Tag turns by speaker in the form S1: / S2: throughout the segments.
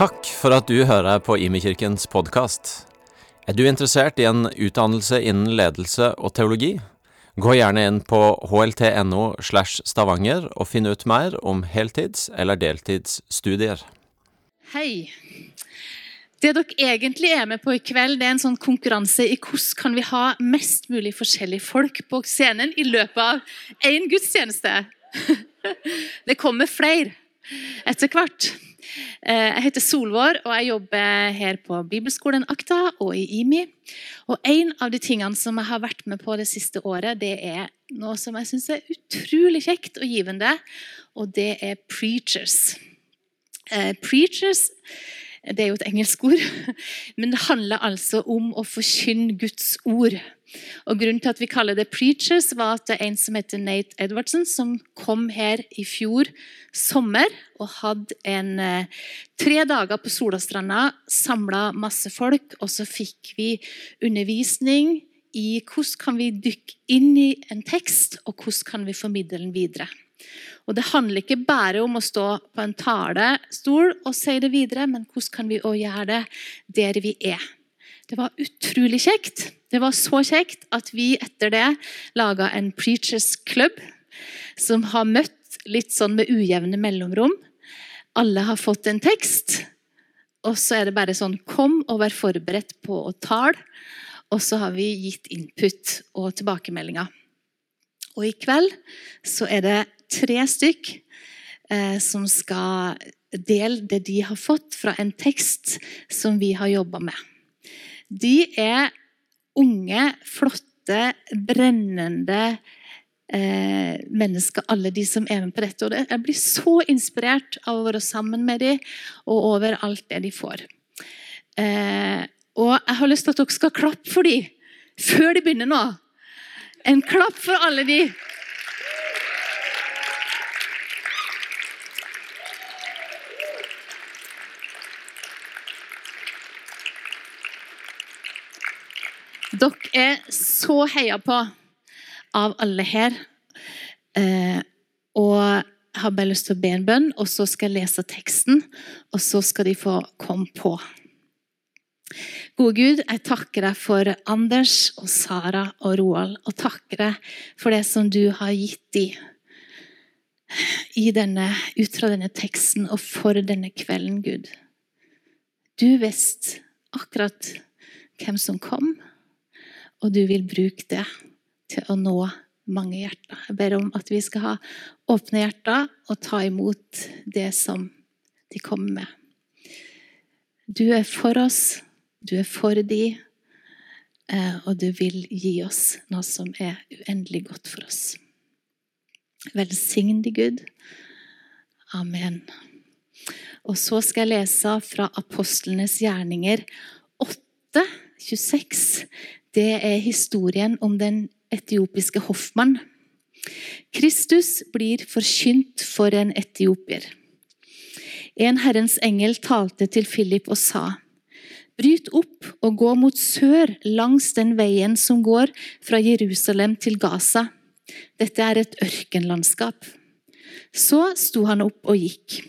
S1: Takk for at du hører på Imekirkens podkast. Er du interessert i en utdannelse innen ledelse og teologi? Gå gjerne inn på hlt.no slash stavanger og finn ut mer om heltids- eller deltidsstudier.
S2: Hei. Det dere egentlig er med på i kveld, det er en sånn konkurranse i hvordan kan vi ha mest mulig forskjellige folk på scenen i løpet av én gudstjeneste. Det kommer flere etter hvert. Eh, jeg heter Solvår, og jeg jobber her på Bibelskolen Akta og i IMI. Og En av de tingene som jeg har vært med på det siste året, det er noe som jeg syns er utrolig kjekt og givende, og det er preachers. Eh, preachers det er jo et engelsk ord, men det handler altså om å forkynne Guds ord. Og Grunnen til at vi kaller det preachers, var at det er en som heter Nate Edvardsen, som kom her i fjor sommer og hadde en eh, tre dager på Solastranda, samla masse folk, og så fikk vi undervisning i hvordan kan vi dykke inn i en tekst, og hvordan kan vi formidle den videre. Og Det handler ikke bare om å stå på en talestol og si det videre, men hvordan kan vi òg gjøre det der vi er. Det var utrolig kjekt. Det var så kjekt at vi etter det laga en Preachers Club, som har møtt litt sånn med ujevne mellomrom. Alle har fått en tekst, og så er det bare sånn Kom og vær forberedt på å tale. Og så har vi gitt input og tilbakemeldinger. Og i kveld så er det tre stykk eh, som skal dele det de har fått fra en tekst som vi har jobba med. De er unge, flotte, brennende eh, mennesker, alle de som er med på dette. Og jeg blir så inspirert av å være sammen med dem og over alt det de får. Eh, og jeg har lyst til at dere skal klappe for dem før de begynner nå. En klapp for alle de. Dere er så heia på av alle her. Eh, og jeg har bare lyst til å be en bønn, og så skal jeg lese teksten. Og så skal de få komme på. Gode Gud, jeg takker deg for Anders og Sara og Roald. Og takker deg for det som du har gitt dem ut fra denne teksten og for denne kvelden, Gud. Du visste akkurat hvem som kom og du vil bruke det til å nå mange hjerter. Jeg ber om at vi skal ha åpne hjerter og ta imot det som de kommer med. Du er for oss, du er for de, eh, og du vil gi oss noe som er uendelig godt for oss. Velsign de, Gud. Amen. Og så skal jeg lese fra Apostlenes gjerninger 8, 26 det er historien om den etiopiske hoffmann. Kristus blir forkynt for en etiopier. En Herrens engel talte til Philip og sa:" Bryt opp og gå mot sør langs den veien som går fra Jerusalem til Gaza. Dette er et ørkenlandskap. Så sto han opp og gikk.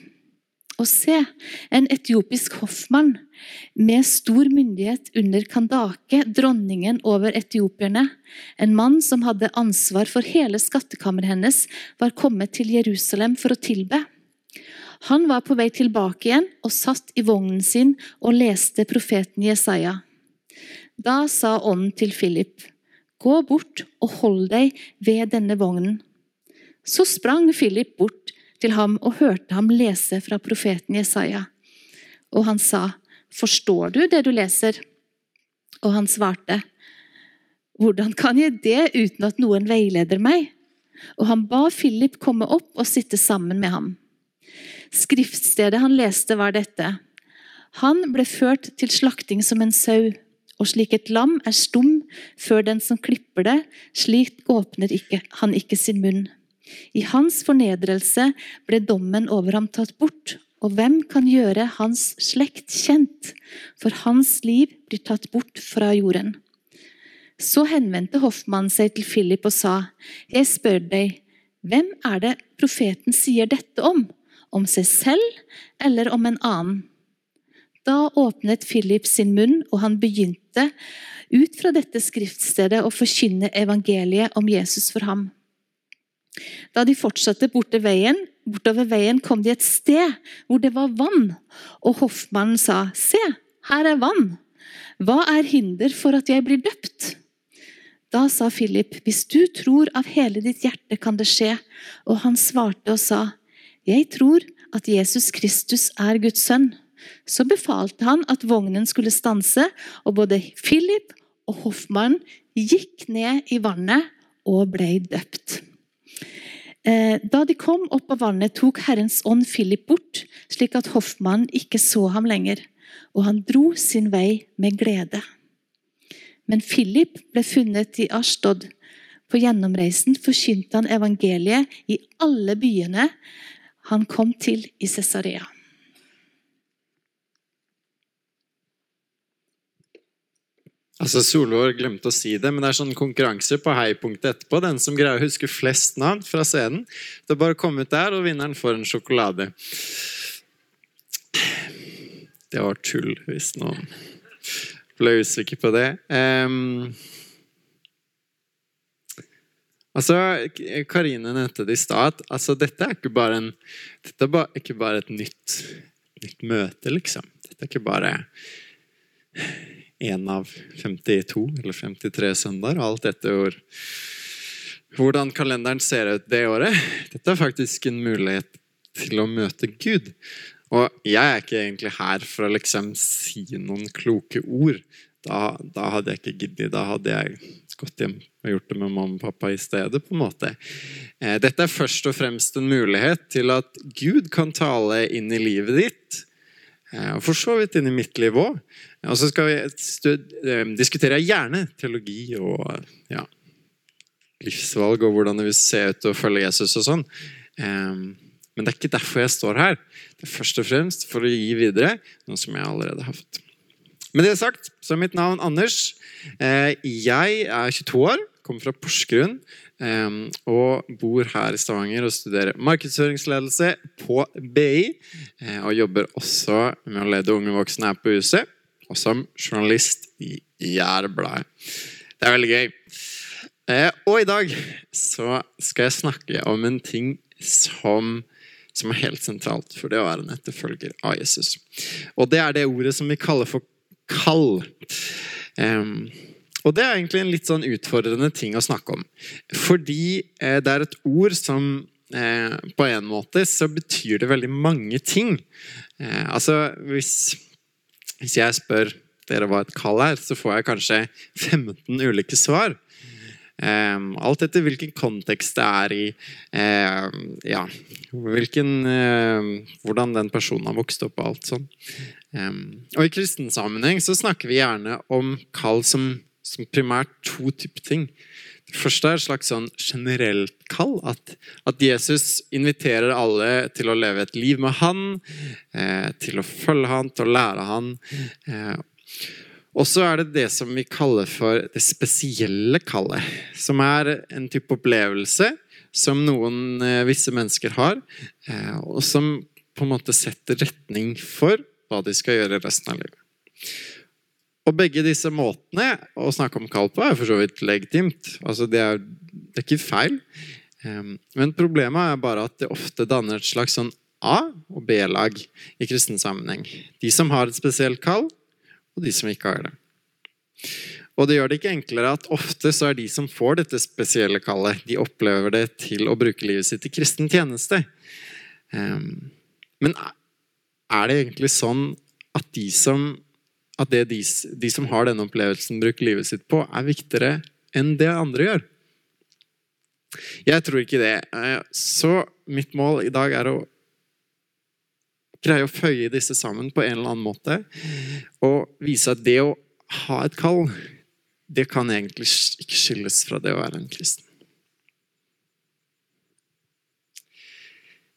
S2: Og se, en etiopisk hoffmann med stor myndighet under Kandake, dronningen over etiopierne, en mann som hadde ansvar for hele skattkammeret hennes, var kommet til Jerusalem for å tilbe. Han var på vei tilbake igjen og satt i vognen sin og leste profeten Jesaja. Da sa ånden til Philip, gå bort og hold deg ved denne vognen. Så sprang Philip bort til ham og hørte ham lese fra profeten Jesaja. Og han sa, 'Forstår du det du leser?' Og han svarte, 'Hvordan kan jeg det uten at noen veileder meg?' Og han ba Philip komme opp og sitte sammen med ham. Skriftstedet han leste, var dette. Han ble ført til slakting som en sau, og slik et lam er stum før den som klipper det, slik åpner ikke, han ikke sin munn. I hans fornedrelse ble dommen over ham tatt bort, og hvem kan gjøre hans slekt kjent? For hans liv blir tatt bort fra jorden. Så henvendte hoffmannen seg til Philip og sa, Jeg spør deg, hvem er det profeten sier dette om? Om seg selv eller om en annen? Da åpnet Philip sin munn, og han begynte ut fra dette skriftstedet å forkynne evangeliet om Jesus for ham. Da de fortsatte borte veien, bortover veien, kom de et sted hvor det var vann, og hoffmannen sa, Se, her er vann. Hva er hinder for at jeg blir døpt? Da sa Philip, hvis du tror av hele ditt hjerte kan det skje. Og han svarte og sa, jeg tror at Jesus Kristus er Guds sønn. Så befalte han at vognen skulle stanse, og både Philip og hoffmannen gikk ned i vannet og ble døpt. Eh, da de kom opp av vannet, tok Herrens ånd Philip bort, slik at hoffmannen ikke så ham lenger, og han dro sin vei med glede. Men Philip ble funnet i Ashtod. På gjennomreisen forkynte han evangeliet i alle byene han kom til i Cesarea.
S3: Altså Solvår glemte å si det, men det er sånn konkurranse på heipunktet etterpå. Den som greier å huske flest navn fra scenen. Det er bare å komme ut der, og vinneren får en sjokolade. Det var tull, hvis noen ble usikker på det. Um, altså, Karine nevnte det i stad. Altså, dette er ikke bare en Dette er bare, ikke bare et nytt, nytt møte, liksom. Dette er ikke bare én av 52 eller 53 søndager, alt etter hvor, hvordan kalenderen ser ut det året. Dette er faktisk en mulighet til å møte Gud. Og jeg er ikke egentlig her for å liksom si noen kloke ord. Da, da hadde jeg ikke giddet. Da hadde jeg gått hjem og gjort det med mamma og pappa i stedet. på en måte. Eh, dette er først og fremst en mulighet til at Gud kan tale inn i livet ditt og for så vidt inn i mitt liv òg. Og så skal vi eh, diskutere gjerne teologi og ja, livsvalg og hvordan det vil se ut å følge Jesus og sånn. Men det er ikke derfor jeg står her. Det er først og fremst for å gi videre noe som jeg allerede har fått. Med det sagt så er mitt navn Anders. Eh, jeg er 22 år, kommer fra Porsgrunn. Og bor her i Stavanger og studerer markedsføringsledelse på BI. Eh, og jobber også med å lede unge voksne her på huset, og som journalist i Jærbladet. Det er veldig gøy. Uh, og i dag så skal jeg snakke om en ting som, som er helt sentralt for det å være en etterfølger av Jesus. Og det er det ordet som vi kaller for kall. Um, og det er egentlig en litt sånn utfordrende ting å snakke om. Fordi eh, det er et ord som eh, På en måte så betyr det veldig mange ting. Eh, altså hvis, hvis, jeg spør dere hva et kall er, så får jeg kanskje 15 ulike svar. Um, alt etter hvilken kontekst det er i. Uh, ja, hvilken, uh, hvordan den personen har vokst opp og alt sånn. Og I kristen sammenheng så snakker vi gjerne om kall som primært to typer ting. Det første er et slags sånn generelt kall. At, at, Jesus inviterer alle til å leve et liv med han, eh, til å følge han, til å lære han. Eh, og så er det det som vi kaller for det spesielle kallet. Som er en type opplevelse som noen eh, visse mennesker har, eh, og som på en måte setter retning for hva de skal gjøre resten av livet. Og begge disse måtene å snakke om kall på er for så vidt legitimt. Altså, det, er, det er ikke feil. Men problemet er bare at det ofte danner et slags sånn A- og B-lag i kristen sammenheng. De som har et spesielt kall, og de som ikke har det. Og det gjør det ikke enklere at ofte så er de som får dette spesielle kallet, de opplever det til å bruke livet sitt i kristen tjeneste. Men er det egentlig sånn at de som at det de, de, som har denne opplevelsen, bruker livet sitt på, er viktigere enn det andre gjør. Jeg tror ikke det. Eh, så mitt mål i dag er å greie å føye disse sammen på en eller annen måte. Og vise at det å ha et kall, det kan egentlig ikke skilles fra det å være en kristen.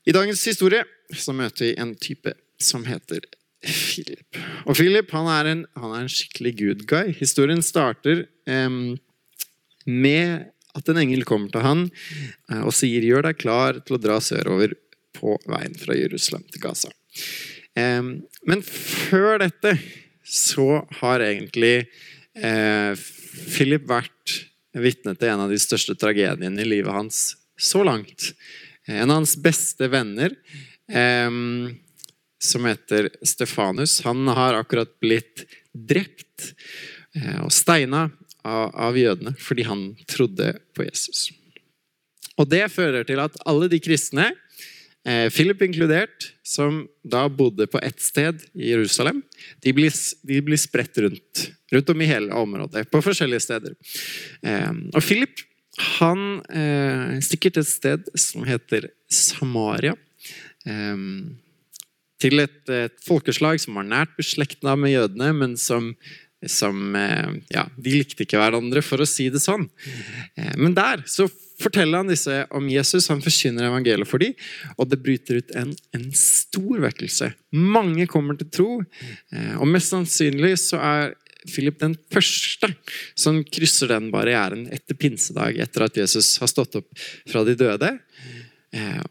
S3: I dagens historie så møter vi en type som heter Philip. Og Philip han er en, han er en skikkelig good guy. Historien starter um, med at en engel kommer til han uh, og sier 'gjør deg klar til å dra sørover på veien fra Jerusalem til Gaza'. Eh, men før dette så har egentlig eh, Philip vært vitne til en av de største tragediene i livet hans så langt. En av hans beste venner, eh, som heter Stefanus, han har akkurat blitt drept eh, og steina av, jødene fordi han trodde på Jesus. Og det fører til at alle de kristne, eh, Philip inkludert, som da bodde på ett sted i Jerusalem, de blir, de blir spredt rundt, rundt om i hele området, på forskjellige steder. Eh, og Philip han stikker til et sted som heter Samaria. Eh, til et, et, folkeslag som var nært beslekta med jødene, men som, som eh, ja, De likte ikke hverandre, for å si det sånn. Eh, men der så forteller han disse om Jesus, han forkynner evangeliet for dem, og det bryter ut en, en stor vekkelse. Mange kommer til tro, eh, og mest sannsynlig så er Philip den første som krysser den barrieren etter pinsedag, etter at Jesus har stått opp fra de døde,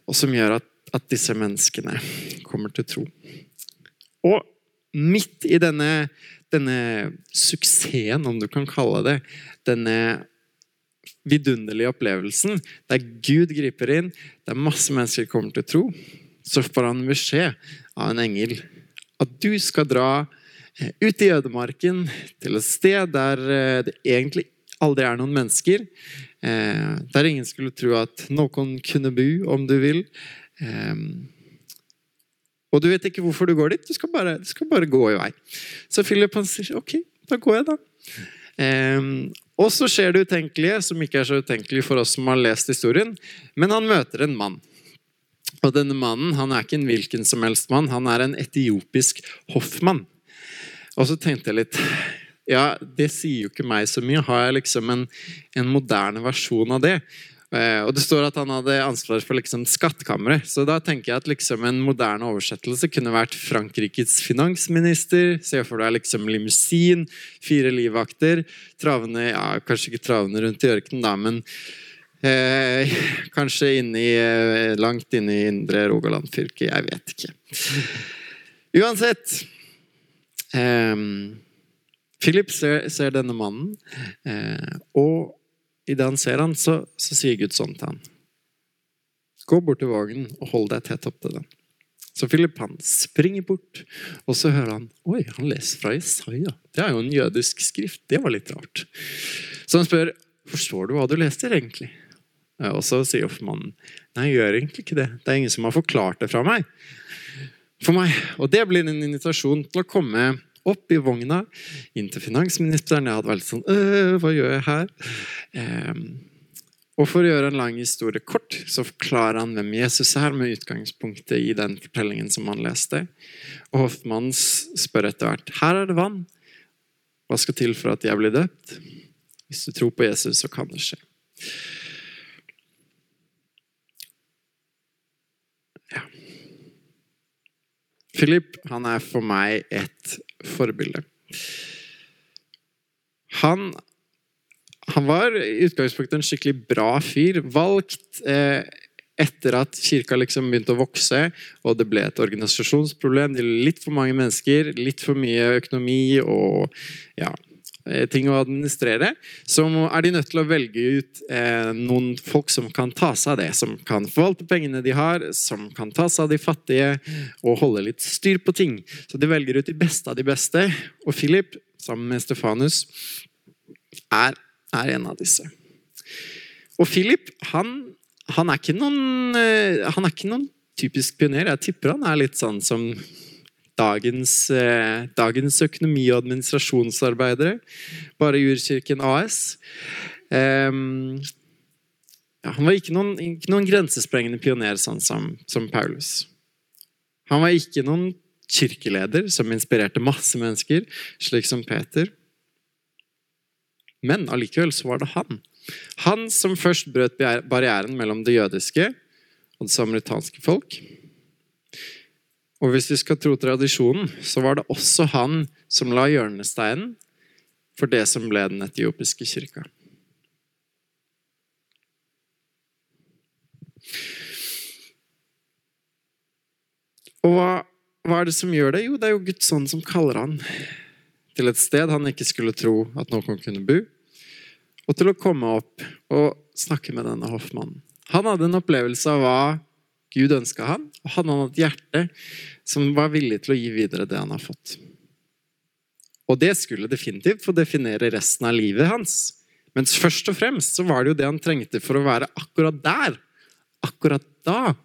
S3: og som gjør at, at disse menneskene kommer til tro. Og midt i denne, denne suksessen, om du kan kalle det, denne vidunderlige opplevelsen, der Gud griper inn, der masse mennesker kommer til tro, så får han beskjed av en engel at du skal dra ut i ødemarken, til et sted der det egentlig aldri er noen mennesker. Der ingen skulle tro at noen kunne bo, om du vil. Og du vet ikke hvorfor du går dit. Du skal bare, du skal bare gå i vei. Så Philip han sier ok, da går jeg, da. Og så skjer det utenkelige, som ikke er så utenkelig for oss som har lest historien. Men han møter en mann. Og denne mannen han er ikke en hvilken som helst mann, han er en etiopisk hoffmann. Og så tenkte jeg litt Ja, det sier jo ikke meg så mye. Har jeg liksom en, en moderne versjon av det? Og Det står at han hadde ansvar for liksom skattkammeret. Så da tenker jeg at liksom en moderne oversettelse kunne vært Frankrikes finansminister. Se for deg liksom limousin, fire livvakter. Travende, ja, kanskje ikke travende rundt i ørkenen, da, men eh, kanskje inni, langt inne i indre Rogaland fylke. Jeg vet ikke. Uansett eh, Philip ser, ser, denne mannen, eh, og idet han ser han, så, så, sier Gud sånn til han. Gå bort til vognen og hold deg tett opp til den. Så Philip han springer bort, og så hører han Oi, han leser fra Isaiah. Det er jo en jødisk skrift. Det var litt rart. Så han spør forstår du hva du leser egentlig. Og så sier hoffmannen nei, jeg gjør egentlig ikke det. Det er ingen som har forklart det fra meg. For meg. Og det blir en invitasjon til å komme opp i vogna, inn til finansministeren. Jeg hadde vært sånn øh, Hva gjør jeg her? Eh, og For å gjøre en lang historie kort, så forklarer han hvem Jesus er, med utgangspunktet i den fortellingen som han leste. Og Hoffmann spør etter hvert her er det vann. Hva skal til for at jeg blir døpt? Hvis du tror på Jesus, så kan det skje. Ja. Philip han er for meg et forbilde. Han, han var i utgangspunktet en skikkelig bra fyr. Valgt eh, etter at kirka liksom begynte å vokse, og det ble et organisasjonsproblem. Det litt for mange mennesker, litt for mye økonomi og ja, ting å administrere, så er de nødt til å velge ut eh, noen folk som kan ta seg av det. Som kan forvalte pengene de har, som kan ta seg av de fattige og holde litt styr på ting. Så de velger ut de beste av de beste. Og Philip, sammen med Stefanus, er, er en av disse. Og Philip, han, han, er noen, han er ikke noen typisk pioner. Jeg tipper han er litt sånn som dagens, eh, dagens økonomi- og administrasjonsarbeidere. Bare Jurkirken AS. Um, ja, han var ikke noen, ikke noen, grensesprengende pioner, sånn som, som Paulus. Han var ikke noen kirkeleder som inspirerte masse mennesker, slik som Peter. Men allikevel så var det han. Han som først brøt barrieren mellom det jødiske og det samaritanske folk. Og hvis vi skal tro tradisjonen, så var det også han som la hjørnesteinen for det som ble den etiopiske kirka. Og hva, hva er det som gjør det? Jo, det er jo Guds ånd som kaller han til et sted han ikke skulle tro at noen kunne bo, og til å komme opp og snakke med denne hoffmannen. Han hadde en opplevelse av hva Gud ønska han, og han hadde et hjerte som var villig til å gi videre det han har fått. Og det skulle definitivt få definere resten av livet hans. Men først og fremst så var det jo det han trengte for å være akkurat der. Akkurat da.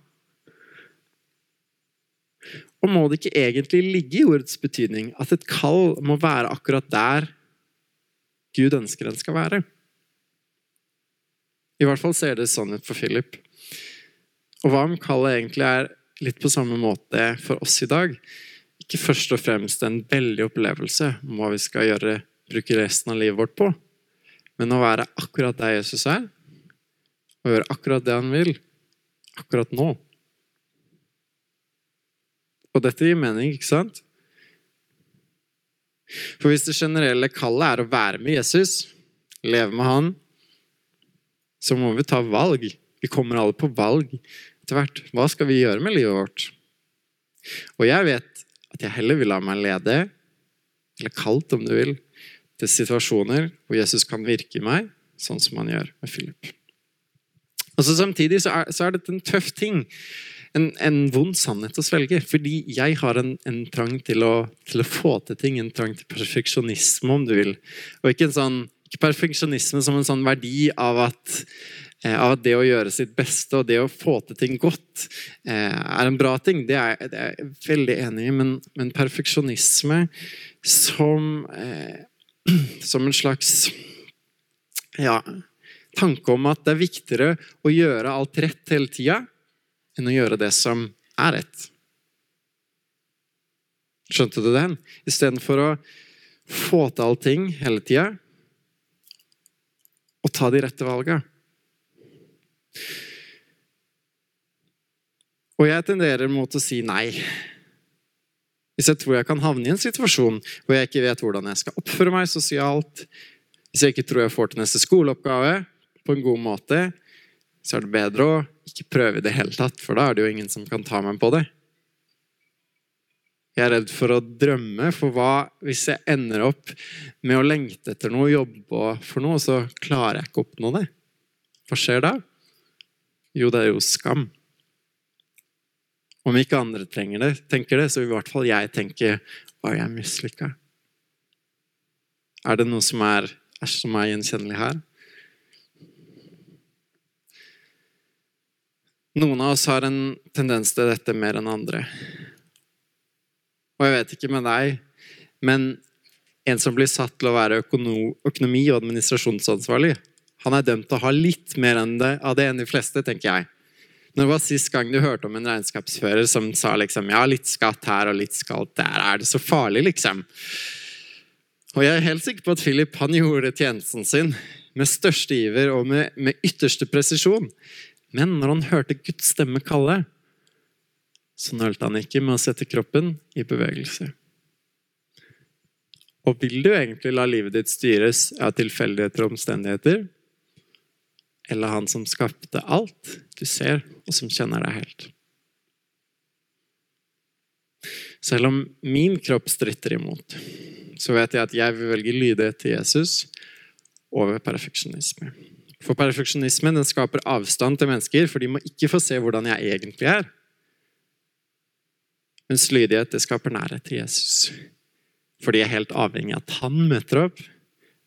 S3: Og må det ikke egentlig ligge i ordets betydning at et kall må være akkurat der Gud ønsker den skal være? I hvert fall ser det sånn ut for Philip. Og hva om kallet egentlig er litt på samme måte for oss i dag? Ikke først og fremst en veldig opplevelse om hva vi skal gjøre, bruke resten av livet vårt på, men å være akkurat der Jesus er, og gjøre akkurat det han vil, akkurat nå. Og dette gir mening, ikke sant? For hvis det generelle kallet er å være med Jesus, leve med han, så må vi ta valg. Vi kommer alle på valg etter hvert. Hva skal vi gjøre med livet vårt? Og jeg vet at jeg heller vil la meg lede, eller kalt om du vil, til situasjoner hvor Jesus kan virke i meg, sånn som han gjør med Philip. Og så Samtidig så er, så er dette en tøff ting en, en, vond sannhet å svelge. Fordi jeg har en, en trang til å, til å, få til ting. En trang til perfeksjonisme, om du vil. Og ikke en sånn ikke perfeksjonisme som en sånn verdi av at, av at det å gjøre sitt beste og det å få til ting godt eh, er en bra ting. Det er, det er jeg veldig enig i. Men, men perfeksjonisme som, eh, som en slags ja, tanke om at det er viktigere å gjøre alt rett hele tida enn å gjøre det som er rett. Skjønte du den? Istedenfor å få til allting hele tida og ta de rette valga. Og jeg tenderer mot å si nei. Hvis jeg tror jeg kan havne i en situasjon hvor jeg ikke vet hvordan jeg skal oppføre meg sosialt, hvis jeg ikke tror jeg får til neste skoleoppgave på en god måte, så er det bedre å ikke prøve i det hele tatt, for da er det jo ingen som kan ta meg på det. Jeg er redd for å drømme, for hva hvis jeg ender opp med å lengte etter noe, jobbe for noe, så klarer jeg ikke å oppnå det? Hva skjer da? Jo, det er jo skam. Om ikke andre det, tenker det, så i hvert fall jeg tenker Å, jeg mislykka. Er det noe som er, er som er gjenkjennelig her? Noen av oss har en tendens til dette mer enn andre. Og jeg vet ikke med deg, men en som blir satt til å være økonomi- og administrasjonsansvarlig, han er dømt til å ha litt mer enn det, av det enn de fleste, tenker jeg. Når det var sist gang du hørte om en regnskapsfører som sa liksom, ja, litt skatt her og litt skatt der, er det så farlig, liksom? Og jeg er helt sikker på at Philip han gjorde tjenesten sin med største iver og med, med ytterste presisjon. Men når han hørte Guds stemme kalle, så nølte han ikke med å sette kroppen i bevegelse. Og vil du egentlig la livet ditt styres av tilfeldigheter og omstendigheter? Eller han som skapte alt du ser, og som kjenner deg helt? Selv om min kropp stritter imot, så vet jeg at jeg vil velge lydighet til Jesus over perfeksjonisme. For perfeksjonisme den skaper avstand til mennesker, for de må ikke få se hvordan jeg egentlig er. Mens lydighet det skaper nærhet til Jesus. For de er helt avhengig av at han møter opp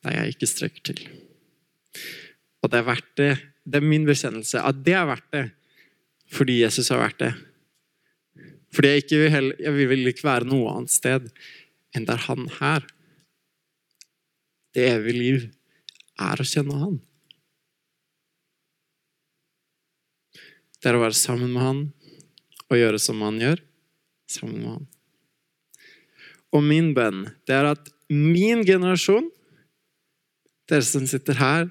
S3: der jeg ikke strekker til. Og det er verdt det. Det er min bekjennelse at det er verdt det fordi Jesus har vært det. Fordi jeg, ikke vil, jeg vil ikke være noe annet sted enn der han her. Det evige liv er å kjenne han. Det er å være sammen med han og gjøre som han gjør, sammen med han. Og min bønn, det er at min generasjon, dere som sitter her,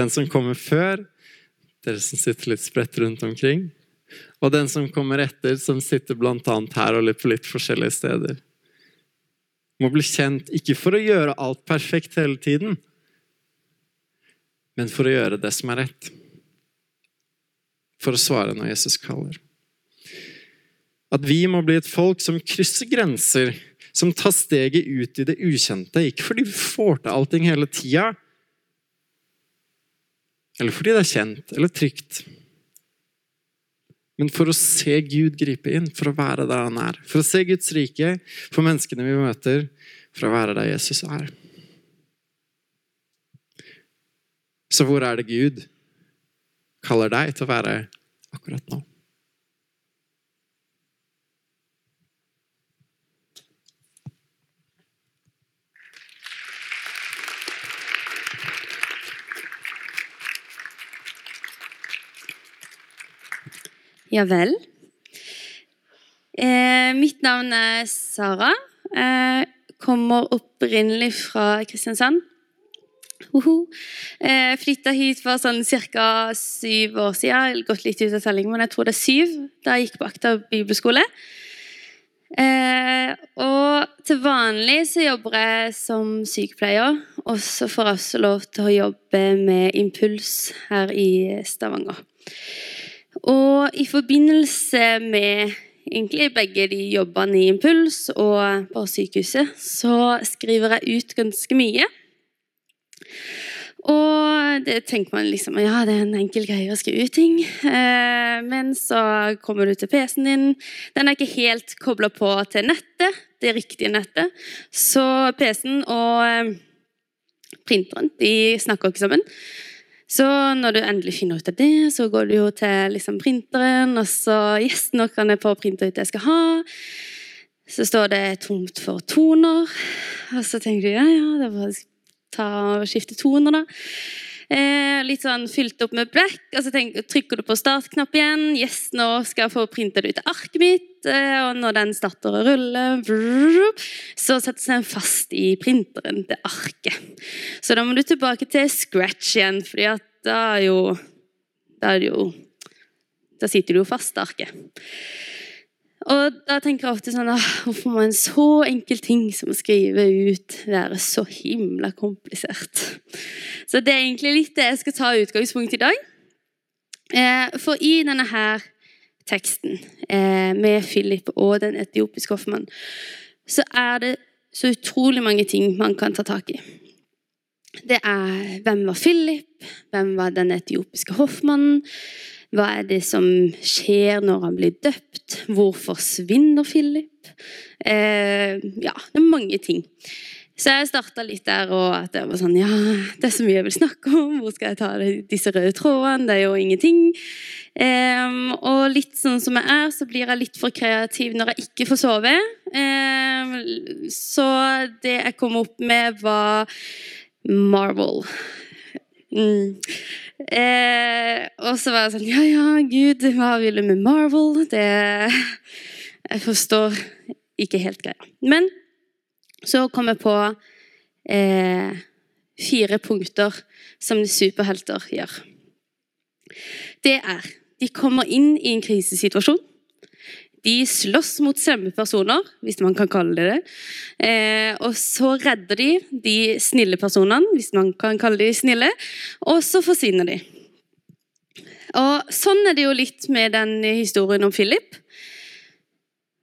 S3: den som kommer før, dere som sitter litt spredt rundt omkring, og den som kommer etter, som sitter annet her og litt på litt forskjellige steder, må bli kjent ikke for å gjøre alt perfekt hele tiden, men for å gjøre det som er rett for å svare når Jesus kaller. At vi må bli et folk som krysser grenser, som tar steget ut i det ukjente. Ikke fordi vi får til allting hele tida, eller fordi det er kjent eller trygt. Men for å se Gud gripe inn, for å være der han er. For å se Guds rike for menneskene vi møter, for å være der Jesus er. Så hvor er det Gud kaller deg til å være akkurat nå?
S4: Ja vel. Eh, mitt navn er Sara. Eh, kommer opprinnelig fra Kristiansand. Uhu. Eh, Flytta hit for sånn ca. syv år siden. Gått litt ut av telling, men jeg tror det er syv. Da jeg gikk på Akta bibelskole. Eh, og til vanlig så jobber jeg som sykepleier. Og så får jeg også lov til å jobbe med Impuls her i Stavanger. Og i forbindelse med egentlig begge de jobbene i Impuls og på sykehuset, så skriver jeg ut ganske mye. Og det tenker man liksom ja, det er en enkel greie å skrive ut ting. Eh, men så kommer du til PC-en din. Den er ikke helt kobla på til nettet, det riktige nettet. Så PC-en og eh, printeren de snakker ikke sammen. Så når du endelig finner ut av det, så går du jo til liksom, printeren, og så Yes, nå kan jeg få printa ut det jeg skal ha. Så står det tomt for toner. Og så tenker du ja, ja, det var ta og skifte toner, da. Eh, litt sånn fylt opp med black, og så tenk, trykker du på startknapp igjen. Yes, nå skal jeg få printa det ut av arket mitt. Eh, og når den starter å rulle, vrr, så settes den fast i printeren til arket. Så da må du tilbake til scratch igjen, fordi at da er jo Da er jo Da sitter du jo fast, arket. Og da tenker jeg ofte sånn Hvorfor må en så enkel ting som å skrive ut være så himla komplisert? Så det er egentlig litt det jeg skal ta utgangspunkt i dag. Eh, for i denne her teksten eh, med Philip og den etiopiske hoffmannen, så er det så utrolig mange ting man kan ta tak i. Det er hvem var Philip? Hvem var den etiopiske hoffmannen? Hva er det som skjer når han blir døpt? Hvor forsvinner Philip? Eh, ja, det er mange ting. Så jeg starta litt der, og at jeg var sånn Ja, det er så mye jeg vil snakke om. Hvor skal jeg ta disse røde trådene? Det er jo ingenting. Um, og litt sånn som jeg er, så blir jeg litt for kreativ når jeg ikke får sove. Um, så det jeg kom opp med, var Marvel. Mm. Eh, og så var jeg sånn Ja, ja, Gud, hva vil du med Marvel? Det Jeg forstår ikke helt greia. Men så kom jeg på eh, fire punkter som superhelter gjør. Det er De kommer inn i en krisesituasjon. De slåss mot slemme personer, hvis man kan kalle det det. Eh, og så redder de de snille personene, hvis man kan kalle de snille. Og så forsvinner de. Og Sånn er det jo litt med den historien om Philip,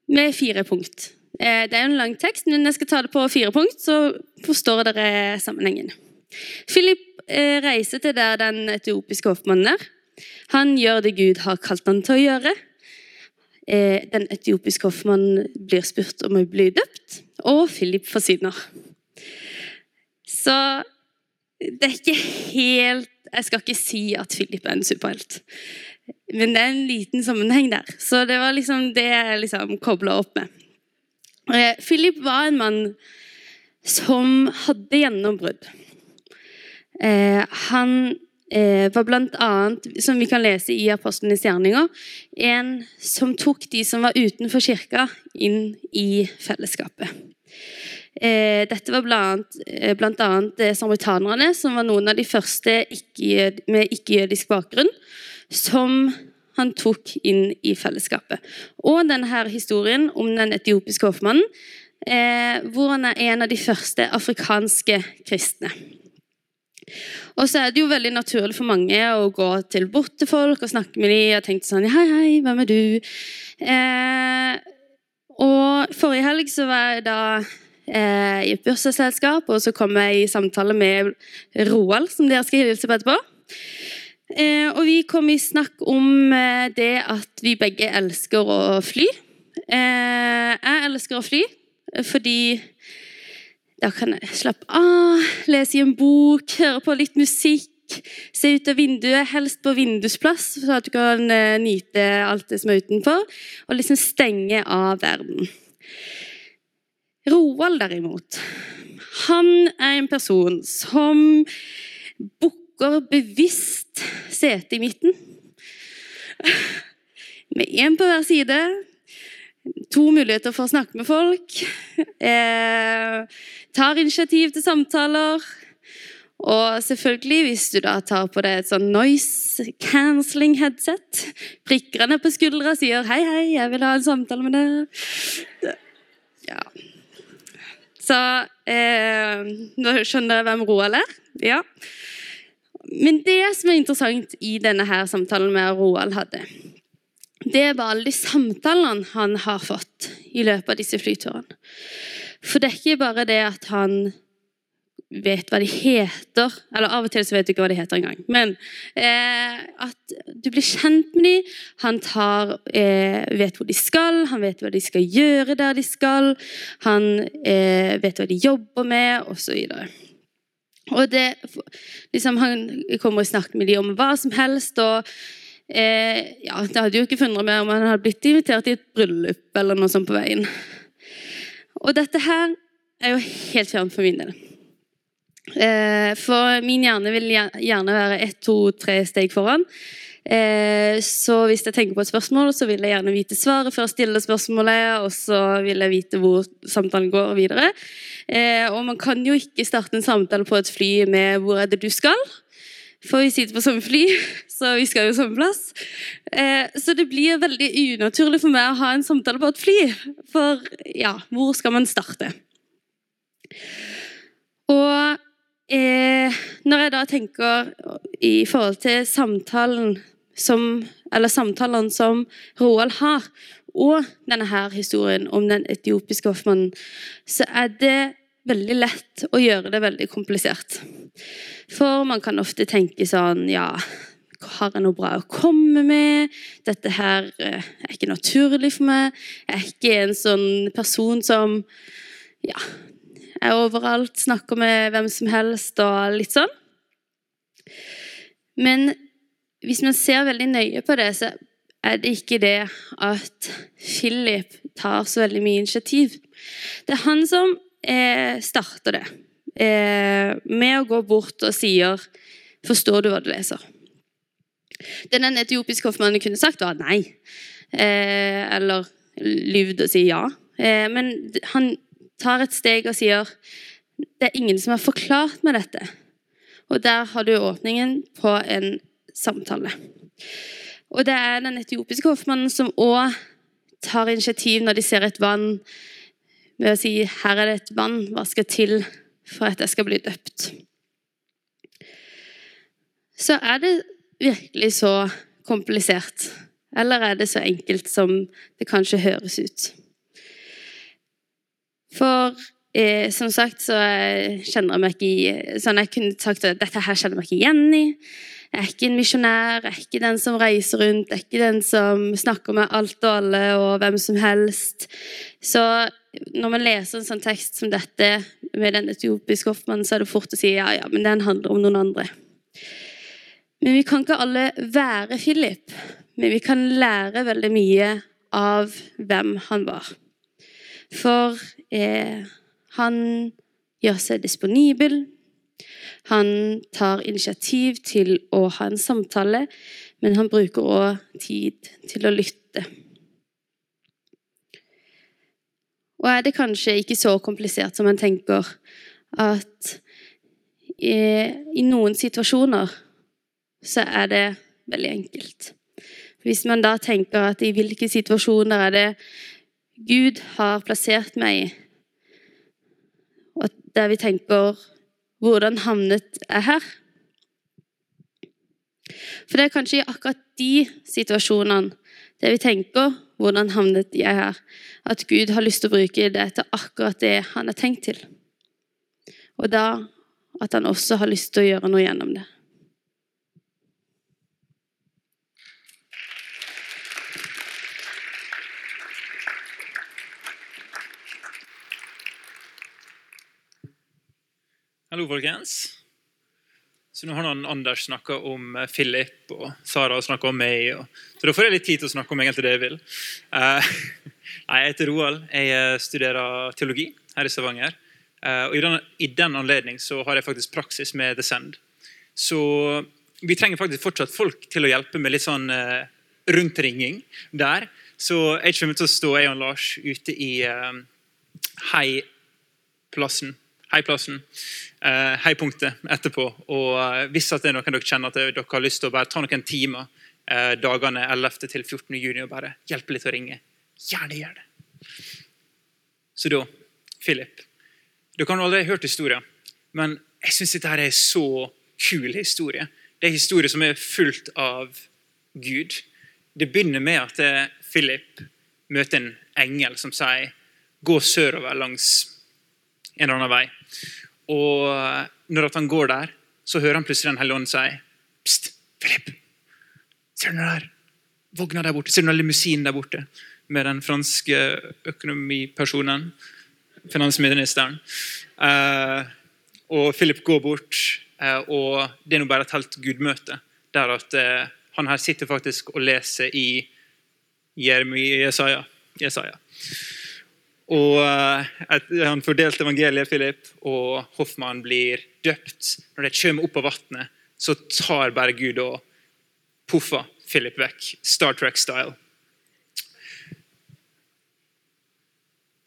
S4: med fire punkt. Eh, det er jo en lang tekst, men jeg skal ta det på fire punkt, så forstår dere sammenhengen. Philip eh, reiser til der den etiopiske hoffmannen er. Han gjør det Gud har kalt han til å gjøre. Eh, den etiopiske hoffmannen blir spurt om å bli døpt, og Philip forsyner. Så det er ikke helt Jeg skal ikke si at Philip er en superhelt, men det er en liten sammenheng der. Så det var liksom det jeg liksom kobla opp med. Eh, Philip var en mann som hadde gjennombrudd. Eh, han var blant annet, som vi kan lese i Apostlenes gjerninger, en som tok de som var utenfor kirka, inn i fellesskapet. Eh, dette var blant, eh, eh, samaritanerne, som var noen av de første med ikke-jødisk bakgrunn, som han tok inn i fellesskapet. Og denne historien om den etiopiske hoffmannen, eh, hvor han er en av de første afrikanske kristne. Og så er det jo veldig naturlig for mange å gå til bort folk og snakke med dem og tenke sånn Hei, hei, hvem er du? Eh, og forrige helg så var jeg da eh, i et bursdagsselskap, og så kom jeg i samtale med Roald, som dere skal hilse på etterpå. Eh, og vi kom i snakk om eh, det at vi begge elsker å fly. Eh, jeg elsker å fly fordi da kan jeg slappe av, lese i en bok, høre på litt musikk. Se ut av vinduet, helst på vindusplass, så at du kan eh, nyte alt det som er utenfor. Og liksom stenge av verden. Roald, derimot, han er en person som bukker bevisst sete i midten. Med én på hver side. To muligheter for å snakke med folk. Eh, tar initiativ til samtaler. Og selvfølgelig, hvis du da tar på deg et sånn noise cancelling headset, prikker henne på skuldra og sier 'hei, hei, jeg vil ha en samtale med deg'. Ja. Så eh, Nå skjønner jeg hvem Roald er. Ja. Men det som er interessant i denne her samtalen med Roald hadde, det var alle de samtalene han har fått i løpet av disse flyturene. For det er ikke bare det at han vet hva de heter, eller av og til så vet du ikke hva de heter engang, men eh, at du blir kjent med dem, han tar, eh, vet hvor de skal, han vet hva de skal gjøre der de skal, han eh, vet hva de jobber med, osv. Og det, liksom, han kommer og snakker med dem om hva som helst. og eh, ja, Det hadde jo ikke funnet meg om han hadde blitt invitert i et bryllup eller noe sånt på veien. Og dette her er jo helt fjernt for min del. Eh, for min hjerne vil gjerne være ett, to, tre steg foran. Eh, så hvis jeg tenker på et spørsmål, så vil jeg gjerne vite svaret før jeg stiller spørsmålet, og så vil jeg vite hvor samtalen går videre. Eh, og man kan jo ikke starte en samtale på et fly med 'hvor er det du skal'? For vi sitter på samme fly, så vi skal jo samme plass. Så det blir veldig unaturlig for meg å ha en samtale på et fly. For ja, hvor skal man starte? Og eh, når jeg da tenker i forhold til samtalen som Eller samtalene som Roald har, og denne her historien om den etiopiske hoffmannen, så er det veldig lett å gjøre det veldig komplisert. For man kan ofte tenke sånn Ja, har jeg noe bra å komme med? Dette her er ikke naturlig for meg. Jeg er ikke en sånn person som ja, er overalt, snakker med hvem som helst og litt sånn. Men hvis man ser veldig nøye på det, så er det ikke det at Philip tar så veldig mye initiativ. Det er han som eh, starter det, eh, med å gå bort og sier 'Forstår du hva du leser?' Det den etiopiske hoffmannen kunne sagt, var nei. Eh, eller lyvd og si ja. Eh, men han tar et steg og sier det er ingen som har forklart meg dette. Og der har du åpningen på en samtale. Og det er den etiopiske hoffmannen som òg tar initiativ når de ser et vann, med å si 'her er det et vann, hva skal til for at jeg skal bli døpt'? Så er det virkelig så komplisert? Eller er det så enkelt som det kanskje høres ut? For eh, som sagt så kjenner jeg meg ikke i sånn Jeg kunne sagt at dette her kjenner jeg meg ikke igjen i. Jeg er ikke en misjonær, jeg er ikke den som reiser rundt, jeg er ikke den som snakker med alt og alle og hvem som helst. Så når man leser en sånn tekst som dette med den etiopiske hoffmannen, så er det fort å si ja, ja, men den handler om noen andre. Men vi kan ikke alle være Philip, men vi kan lære veldig mye av hvem han var. For eh, han gjør seg disponibel. Han tar initiativ til å ha en samtale, men han bruker òg tid til å lytte. Og er det kanskje ikke så komplisert som man tenker at i, i noen situasjoner så er det veldig enkelt. Hvis man da tenker at i hvilke situasjoner er det Gud har plassert meg i. Og der vi tenker hvordan havnet jeg her? For det er kanskje i akkurat de situasjonene det vi tenker hvordan havnet jeg her, at Gud har lyst til å bruke det til akkurat det han har tenkt til. Og da at han også har lyst til å gjøre noe gjennom det.
S5: Hallo, folkens. Så nå har noen Anders snakka om eh, Philip, og Sara snakka om meg. Og... så da får jeg litt tid til å snakke om egentlig det jeg vil. Uh, jeg heter Roald. Jeg eh, studerer teologi her i Stavanger. Uh, og i den, I den anledning så har jeg faktisk praksis med The Send. Så vi trenger faktisk fortsatt folk til å hjelpe med litt sånn uh, rundtringing der. Så jeg kommer til å stå jeg og Lars ute i Heiplassen heiplassen, eh, heipunktet etterpå. Og eh, hvis at det er noen dere kjenner at dere har lyst til å bare ta noen timer eh, dagene 11. til 14. juni og bare hjelpe litt å ringe, gjerne gjør det. Så da, Philip Dere har aldri hørt historien, men jeg syns dette er en så kul historie. Det er historie som er fullt av Gud. Det begynner med at Philip møter en engel som sier 'gå sørover langs en eller annen vei'. Og når han går der, så hører han plutselig Den hellige ånd si Pst, Philip! Ser du der vogna der borte? Ser du den limousinen der borte? Med den franske økonomipersonen. Finansministeren. Eh, og Philip går bort, eh, og det er nå bare et helt gudmøte. Der at eh, han her sitter faktisk og leser i Jeremia, Jesaja. Jesaja. Og uh, Han fordelte evangeliet, Philip, og Hoffmann blir døpt. Når de kommer opp av vannet, så tar bare Gud og puffer Philip vekk. Star Trek-style.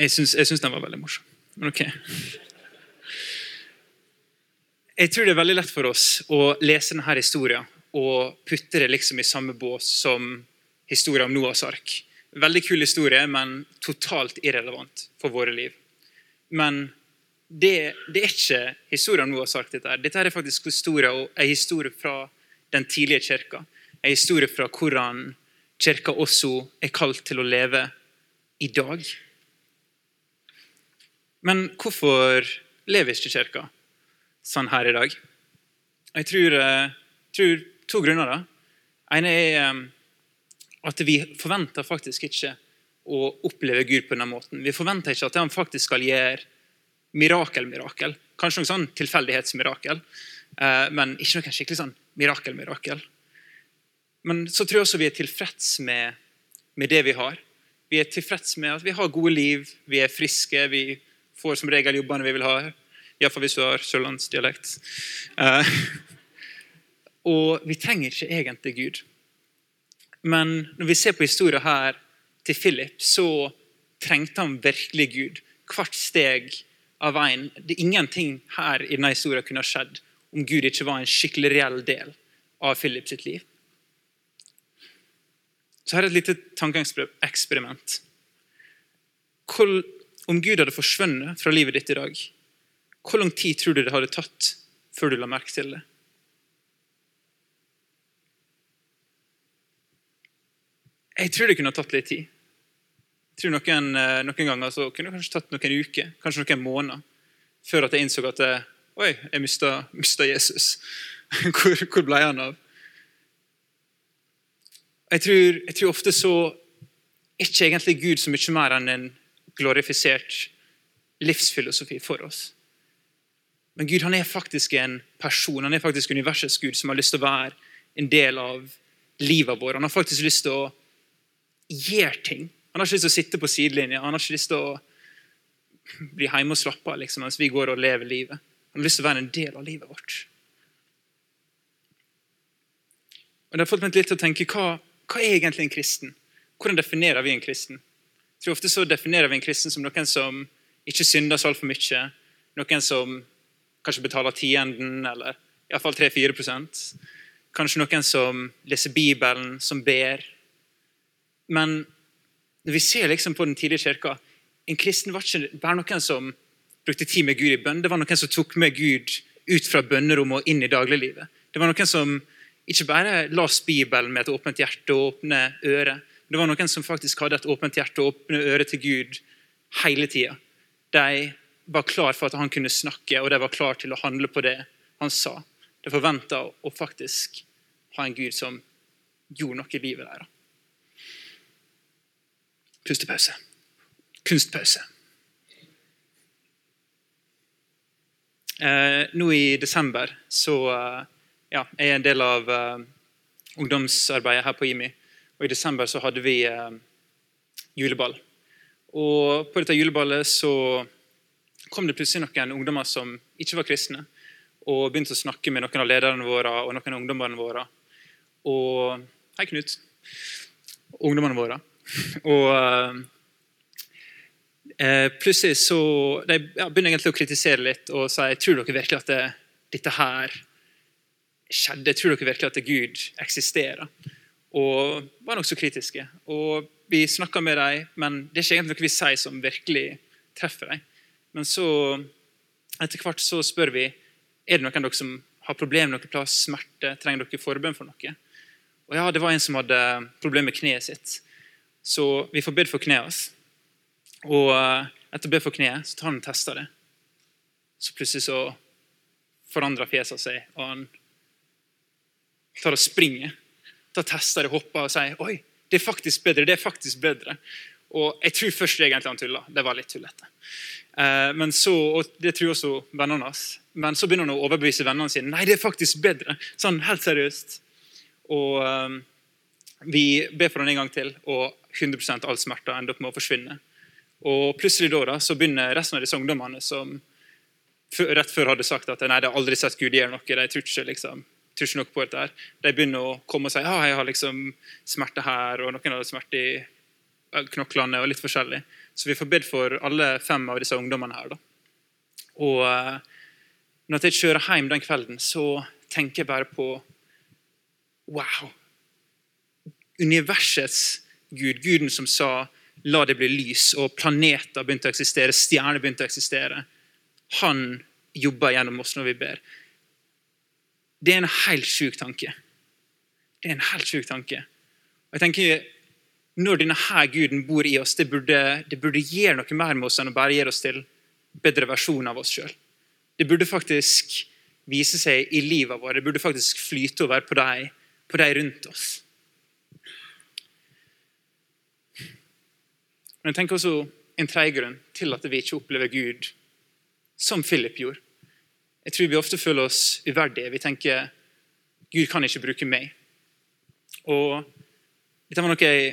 S5: Jeg syns den var veldig morsom. Men ok. Jeg tror det er veldig lett for oss å lese denne historien og putte det liksom i samme bås som historien om Noahs ark. Veldig kul historie, men totalt irrelevant for våre liv. Men det, det er ikke historien nå har sagt dette. Dette er faktisk historie, en historie fra den tidlige kirka. En historie fra hvordan kirka også er kalt til å leve i dag. Men hvorfor lever ikke kirka sånn her i dag? Jeg tror, jeg eh, tror to grunner. da. ene er eh, at vi forventer faktisk ikke å oppleve Gud på denne måten. Vi forventer ikke at han faktisk skal gjøre mirakel-mirakel. Kanskje noe sånn tilfeldighetsmirakel, eh, men ikke noe skikkelig sånn mirakel-mirakel. Men så tror jeg også vi er tilfreds med, med, det vi har. Vi er tilfreds med at vi har gode liv, vi er friske, vi får som regel jobbene vi vil ha. Iallfall hvis du har sørlandsdialekt. Uh, og vi trenger ikke egentlig Gud. Men når vi ser på historien her til Philip, så trengte han virkelig Gud. Hvert steg av veien. Det er Ingenting her i denne historien kunne ha skjedd om Gud ikke var en skikkelig reell del av Philip sitt liv. Så her er et lite tankeeksperiment. Om Gud hadde forsvunnet fra livet ditt i dag, hvor lang tid tror du det hadde tatt før du la merke til det? Jeg tror det kunne tatt litt tid. Jeg tror Noen, eh, noen ganger så kunne det kanskje tatt noen uker, kanskje noen måneder, før at jeg innså at jeg, Oi, jeg mista Jesus. Hvor, hvor, ble han av? Jeg tror, jeg tror ofte så er ikke egentlig Gud så mye mer enn en glorifisert livsfilosofi for oss. Men Gud han er faktisk en person, han er faktisk universets Gud som har lyst til å være en del av livet vårt. Han har faktisk lyst til å gjør ting. Han har ikke lyst til å sitte på sidelinja. Han har ikke lyst til å bli hjemme og slappe av liksom, mens vi går og lever livet. Han har lyst til å være en del av livet vårt. Og Det har fått meg litt til å tenke hva, hva er egentlig en kristen? Hvordan definerer vi en kristen? Jeg tror Ofte så definerer vi en kristen som noen som ikke synder så altfor mye. Noen som kanskje betaler tienden, eller iallfall 3-4% Kanskje noen som leser Bibelen, som ber, men når vi ser liksom på den tidlige kirka En kristen var ikke bare noen som brukte tid med Gud i bønn. Det var noen som tok med Gud ut fra bønnerommet og inn i dagliglivet. Det var noen som ikke bare las Bibelen med et åpent hjerte og åpne øre. Det var noen som faktisk hadde et åpent hjerte og åpne øre til Gud hele tida. De var klar for at han kunne snakke, og de var klar til å handle på det han sa. De forventa å faktisk ha en Gud som gjorde noe i livet deres. Pustepause. Kunstpause. Eh, nå i desember så eh, ja, jeg er en del av eh, ungdomsarbeidet her på IMI. Og I desember så hadde vi eh, juleball. Og På dette juleballet så kom det plutselig noen ungdommer som ikke var kristne, og begynte å snakke med noen av lederne våre og noen av ungdommene våre. Og Hei, Knut. Ungdommene våre. Og eh, plutselig så De begynner egentlig å kritisere litt og si tror dere virkelig at det, dette her skjedde. Tror dere virkelig at Gud eksisterer? Og var nokså kritiske. Og Vi snakka med dem, men det er ikke egentlig noe vi sier som virkelig treffer dem. Men så, etter hvert så spør vi er det noen av dere som har problemer noen plass, smerte, trenger dere forbønn for noe. Og ja, Det var en som hadde problemer med kneet sitt. Så vi får bedt for kneet hans. Og eh, etter å be for kneet, så tar han og tester det. Så plutselig så forandrer fjeset seg, og han tar og springer. Tar tester det, hopper og sier oi, det er faktisk bedre. det er faktisk bedre. Og Jeg tror først egentlig han tulla. Det var litt tullete. Eh, men så, og Det tror også vennene hans. Men så begynner han å overbevise vennene sine. Nei, det er faktisk bedre. Sånn helt seriøst. Og um, Vi ber for den en gang til, og 100% all smerte ender opp med å forsvinne. Og Plutselig da, da så begynner resten av disse ungdommene som rett før hadde sagt at nei, de har aldri sett Gud gjøre noe, de tror ikke liksom, tror ikke noe på dette. her. De begynner å komme og si ja, jeg har liksom smerte her, og noen har smerte i knoklene og litt forskjellig. Så vi får bedt for alle fem av disse ungdommene her. da. Og uh, når jeg kjører hjem den kvelden, så tenker jeg bare på Wow! Universets Gud, guden som sa 'la det bli lys', og planeter begynte å eksistere, stjerner begynte å eksistere. Han jobber gjennom oss når vi ber. Det er en helt sjuk tanke. Det er en helt sjuk tanke. Og jeg tenker, Når denne her guden bor i oss, det burde, det burde gjøre noe mer med oss enn å bare gjøre oss til bedre versjon av oss sjøl. Det burde faktisk vise seg i livet vårt. Det burde faktisk flyte over på de, på de rundt oss. Men jeg tenker også en tredje grunn til at vi ikke opplever Gud som Philip gjorde. Jeg tror vi ofte føler oss uverdige. Vi tenker Gud kan ikke bruke meg. Og Dette var noe jeg,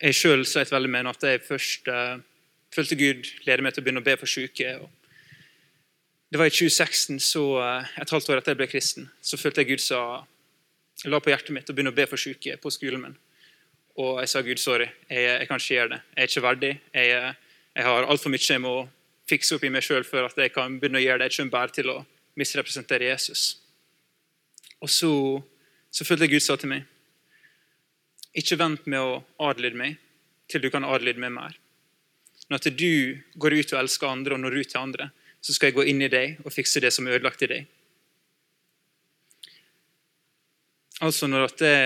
S5: jeg sjøl sleit veldig med når jeg først uh, følte Gud lede meg til å begynne å be for syke. det var i 2016, så uh, et halvt år etter jeg ble kristen, så følte jeg Gud sa la på hjertet mitt å begynne å be for syke på skolen min. Og jeg sa Gud, sorry, jeg, jeg kan ikke gjøre det. Jeg er ikke verdig. Jeg, jeg har altfor mye jeg må fikse opp i meg sjøl for at jeg kan begynne å gjøre det. Jeg ikke bare til å misrepresentere Jesus. Og så, så følte jeg Gud sa til meg Ikke vent med å adlyde meg til du kan adlyde meg mer. Når du går ut og elsker andre og når ut til andre, så skal jeg gå inn i deg og fikse det som er ødelagt i deg. Altså når at det,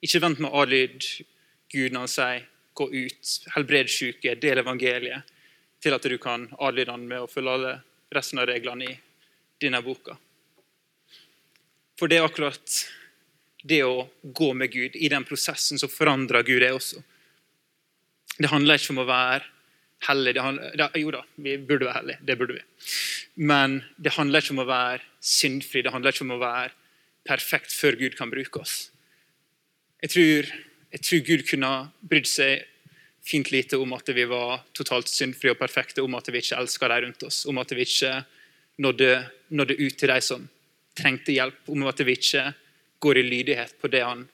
S5: Ikke vent med å adlyde Gud når han sier 'gå ut', helbred syke, del evangeliet til at du kan adlyde han med å følge alle resten av reglene i denne boka. For det er akkurat det å gå med Gud i den prosessen som forandrer Gud det også. Det handler ikke om å være hellig. Handler, jo da, vi burde være hellige. Det burde vi. Men det handler ikke om å være syndfri. Det handler ikke om å være perfekt før Gud kan bruke oss. Jeg tror, jeg tror Gud kunne brydd seg fint lite om at vi var totalt syndfrie og perfekte, om at vi ikke elska de rundt oss, om at vi ikke nådde, nådde ut til de som trengte hjelp, om at vi ikke går i lydighet på det han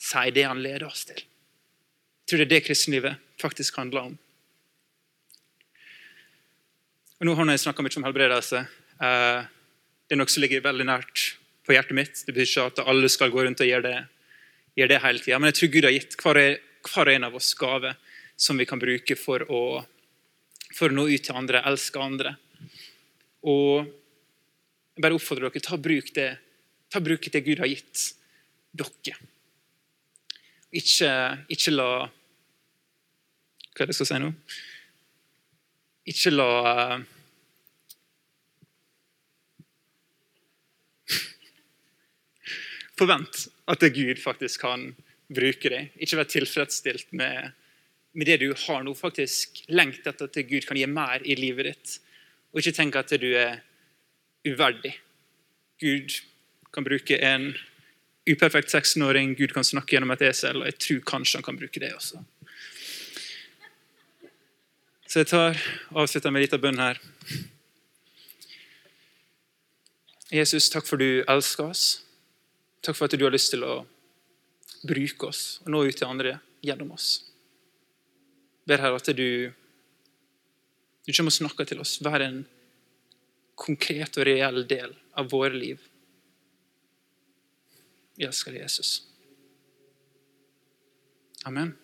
S5: sier, det han leder oss til. Jeg tror det er det kristenlivet faktisk handler om. Og nå har jeg snakka mye om helbredelse. Eh, det er noe som ligger veldig nært på hjertet mitt. Det betyr ikke at alle skal gå rundt og gjøre det, gjøre det hele tida. Men jeg tror Gud har gitt hver, hver en av oss gave som vi kan bruke for å, for å nå ut til andre, elske andre. Og Jeg bare oppfordrer dere ta bruk det, ta bruk det Gud har gitt dere. Ikke, ikke la Hva er det jeg skal si nå? Ikke la Forvent at Gud faktisk kan bruke deg. Ikke vær tilfredsstilt med, med, det du har nå. Faktisk lengt etter at Gud kan gi mer i livet ditt. Og ikke tenk at du er uverdig. Gud kan bruke en uperfekt 16-åring, Gud kan snakke gjennom et esel, og jeg tror kanskje han kan bruke det også. Så jeg tar, avslutter med en liten bønn her. Jesus, takk for du elsker oss. Takk for at du har lyst til å bruke oss og nå ut til andre gjennom oss. Ber her at du, du kommer og snakker til oss. Vær en konkret og reell del av våre liv. Vi elsker Jesus. Amen.